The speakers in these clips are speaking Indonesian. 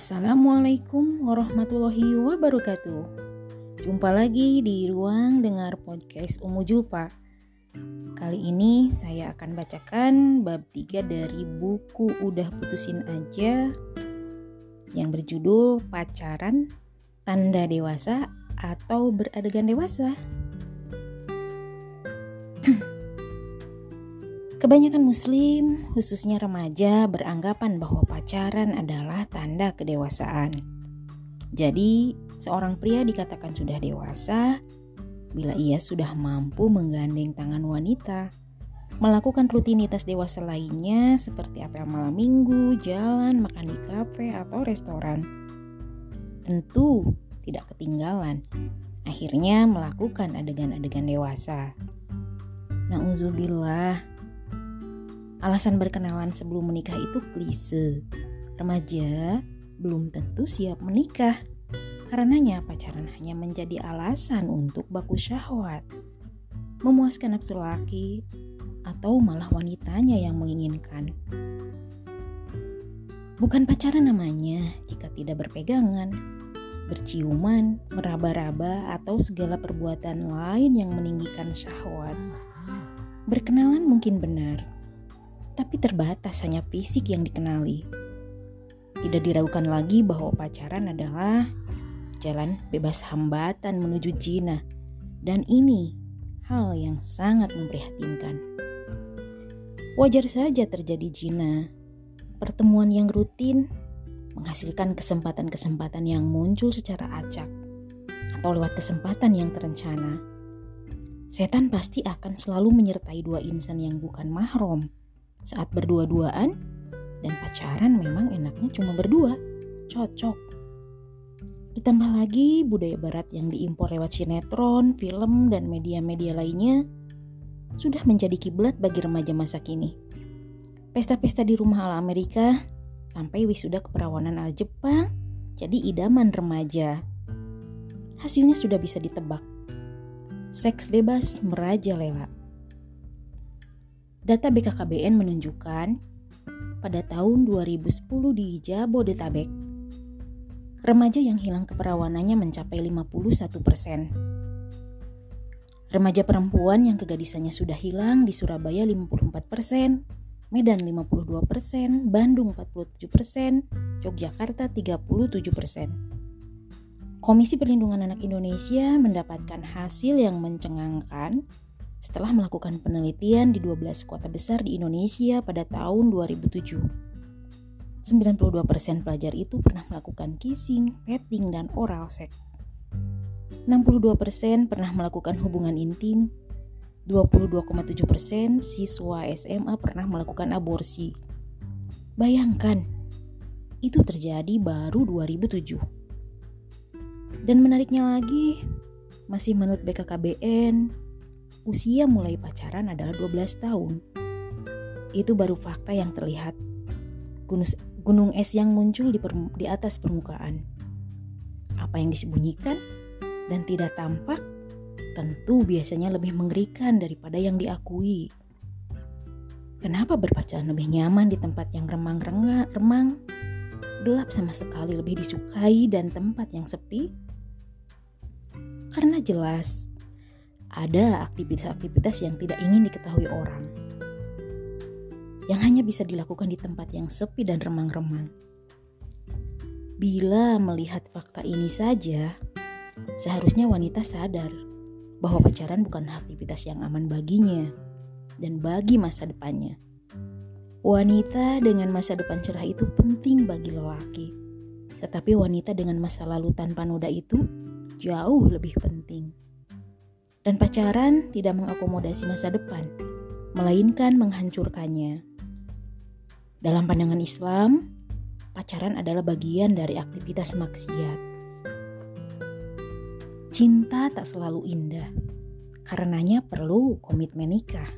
Assalamualaikum warahmatullahi wabarakatuh. Jumpa lagi di ruang dengar podcast Umu Julpa. Kali ini saya akan bacakan bab 3 dari buku Udah Putusin Aja yang berjudul Pacaran Tanda Dewasa atau Beradegan Dewasa. Kebanyakan muslim, khususnya remaja, beranggapan bahwa pacaran adalah tanda kedewasaan. Jadi, seorang pria dikatakan sudah dewasa bila ia sudah mampu menggandeng tangan wanita, melakukan rutinitas dewasa lainnya seperti apel malam minggu, jalan, makan di kafe atau restoran. Tentu tidak ketinggalan. Akhirnya melakukan adegan-adegan dewasa. Nauzubillah, Alasan berkenalan sebelum menikah itu klise. Remaja belum tentu siap menikah. Karenanya pacaran hanya menjadi alasan untuk baku syahwat. Memuaskan nafsu laki atau malah wanitanya yang menginginkan. Bukan pacaran namanya jika tidak berpegangan, berciuman, meraba-raba, atau segala perbuatan lain yang meninggikan syahwat. Berkenalan mungkin benar, tapi terbatas hanya fisik yang dikenali. Tidak diragukan lagi bahwa pacaran adalah jalan bebas hambatan menuju jina, dan ini hal yang sangat memprihatinkan. Wajar saja terjadi jina, pertemuan yang rutin menghasilkan kesempatan-kesempatan yang muncul secara acak atau lewat kesempatan yang terencana. Setan pasti akan selalu menyertai dua insan yang bukan mahram saat berdua-duaan dan pacaran memang enaknya cuma berdua, cocok. Ditambah lagi budaya barat yang diimpor lewat sinetron, film, dan media-media lainnya sudah menjadi kiblat bagi remaja masa kini. Pesta-pesta di rumah ala Amerika sampai wisuda keperawanan ala Jepang jadi idaman remaja. Hasilnya sudah bisa ditebak. Seks bebas merajalela. Data BKKBN menunjukkan pada tahun 2010 di Jabodetabek, remaja yang hilang keperawanannya mencapai 51 persen. Remaja perempuan yang kegadisannya sudah hilang di Surabaya 54 persen, Medan 52 persen, Bandung 47 persen, Yogyakarta 37 persen. Komisi Perlindungan Anak Indonesia mendapatkan hasil yang mencengangkan setelah melakukan penelitian di 12 kota besar di Indonesia pada tahun 2007. 92% pelajar itu pernah melakukan kissing, petting, dan oral seks. 62% pernah melakukan hubungan intim, 22,7% siswa SMA pernah melakukan aborsi. Bayangkan, itu terjadi baru 2007. Dan menariknya lagi, masih menurut BKKBN, usia mulai pacaran adalah 12 tahun. Itu baru fakta yang terlihat. Gunung, es yang muncul di, di atas permukaan. Apa yang disembunyikan dan tidak tampak tentu biasanya lebih mengerikan daripada yang diakui. Kenapa berpacaran lebih nyaman di tempat yang remang-remang, gelap sama sekali lebih disukai dan tempat yang sepi? Karena jelas ada aktivitas-aktivitas yang tidak ingin diketahui orang, yang hanya bisa dilakukan di tempat yang sepi dan remang-remang. Bila melihat fakta ini saja, seharusnya wanita sadar bahwa pacaran bukan aktivitas yang aman baginya dan bagi masa depannya. Wanita dengan masa depan cerah itu penting bagi lelaki, tetapi wanita dengan masa lalu tanpa noda itu jauh lebih penting. Dan pacaran tidak mengakomodasi masa depan, melainkan menghancurkannya. Dalam pandangan Islam, pacaran adalah bagian dari aktivitas maksiat. Cinta tak selalu indah, karenanya perlu komitmen nikah.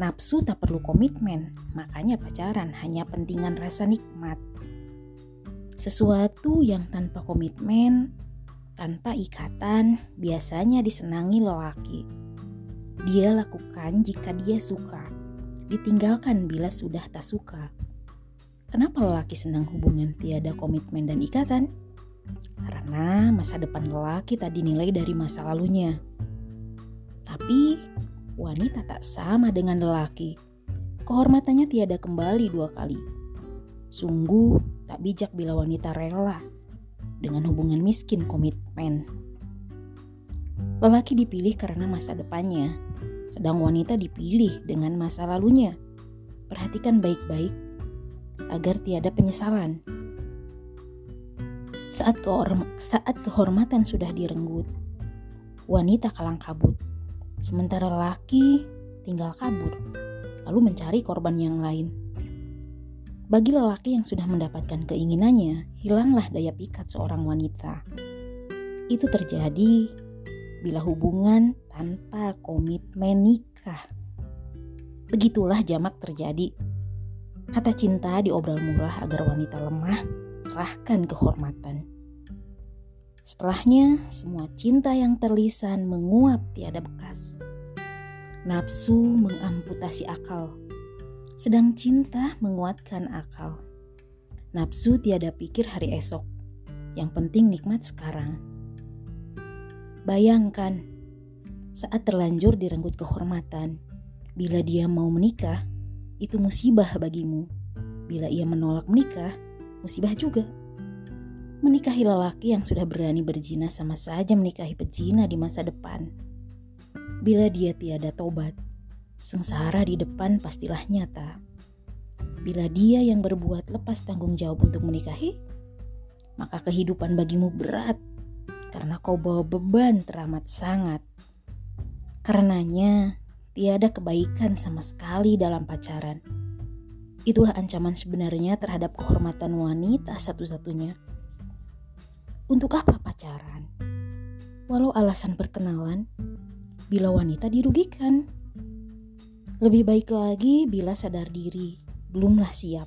Nafsu tak perlu komitmen, makanya pacaran hanya pentingan rasa nikmat. Sesuatu yang tanpa komitmen tanpa ikatan biasanya disenangi lelaki. Dia lakukan jika dia suka, ditinggalkan bila sudah tak suka. Kenapa lelaki senang hubungan tiada komitmen dan ikatan? Karena masa depan lelaki tak dinilai dari masa lalunya. Tapi wanita tak sama dengan lelaki. Kehormatannya tiada kembali dua kali. Sungguh tak bijak bila wanita rela dengan hubungan miskin komitmen. Lelaki dipilih karena masa depannya, sedang wanita dipilih dengan masa lalunya. Perhatikan baik-baik agar tiada penyesalan. Saat, kehorm saat kehormatan sudah direnggut, wanita kalang kabut, sementara laki tinggal kabur, lalu mencari korban yang lain. Bagi lelaki yang sudah mendapatkan keinginannya, hilanglah daya pikat seorang wanita. Itu terjadi bila hubungan tanpa komitmen nikah. Begitulah jamak terjadi Kata cinta diobral murah agar wanita lemah, serahkan kehormatan. Setelahnya, semua cinta yang terlisan menguap tiada bekas. Nafsu mengamputasi akal, sedang cinta menguatkan akal. Nafsu tiada pikir hari esok, yang penting nikmat sekarang. Bayangkan, saat terlanjur direnggut kehormatan, bila dia mau menikah, itu musibah bagimu. Bila ia menolak menikah, musibah juga. Menikahi lelaki yang sudah berani berzina sama saja menikahi pezina di masa depan. Bila dia tiada tobat, sengsara di depan pastilah nyata. Bila dia yang berbuat lepas tanggung jawab untuk menikahi, maka kehidupan bagimu berat karena kau bawa beban teramat sangat. Karenanya, tiada kebaikan sama sekali dalam pacaran. Itulah ancaman sebenarnya terhadap kehormatan wanita satu-satunya. Untuk apa pacaran? Walau alasan perkenalan, bila wanita dirugikan. Lebih baik lagi bila sadar diri, belumlah siap.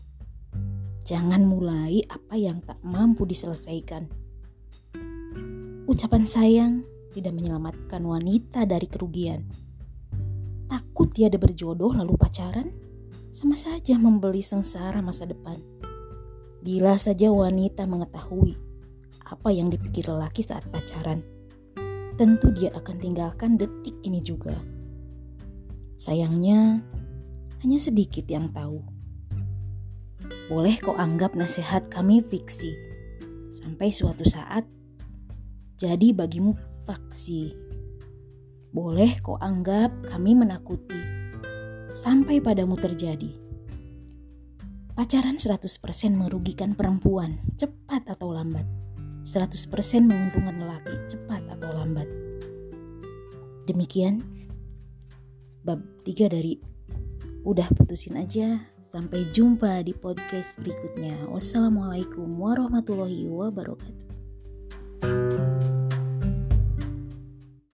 Jangan mulai apa yang tak mampu diselesaikan. Ucapan sayang tidak menyelamatkan wanita dari kerugian takut tiada berjodoh lalu pacaran, sama saja membeli sengsara masa depan. Bila saja wanita mengetahui apa yang dipikir lelaki saat pacaran, tentu dia akan tinggalkan detik ini juga. Sayangnya, hanya sedikit yang tahu. Boleh kau anggap nasihat kami fiksi, sampai suatu saat jadi bagimu faksi. Boleh kau anggap kami menakuti, sampai padamu terjadi. Pacaran 100% merugikan perempuan, cepat atau lambat. 100% menguntungkan lelaki, cepat atau lambat. Demikian bab 3 dari Udah putusin aja. Sampai jumpa di podcast berikutnya. Wassalamualaikum warahmatullahi wabarakatuh.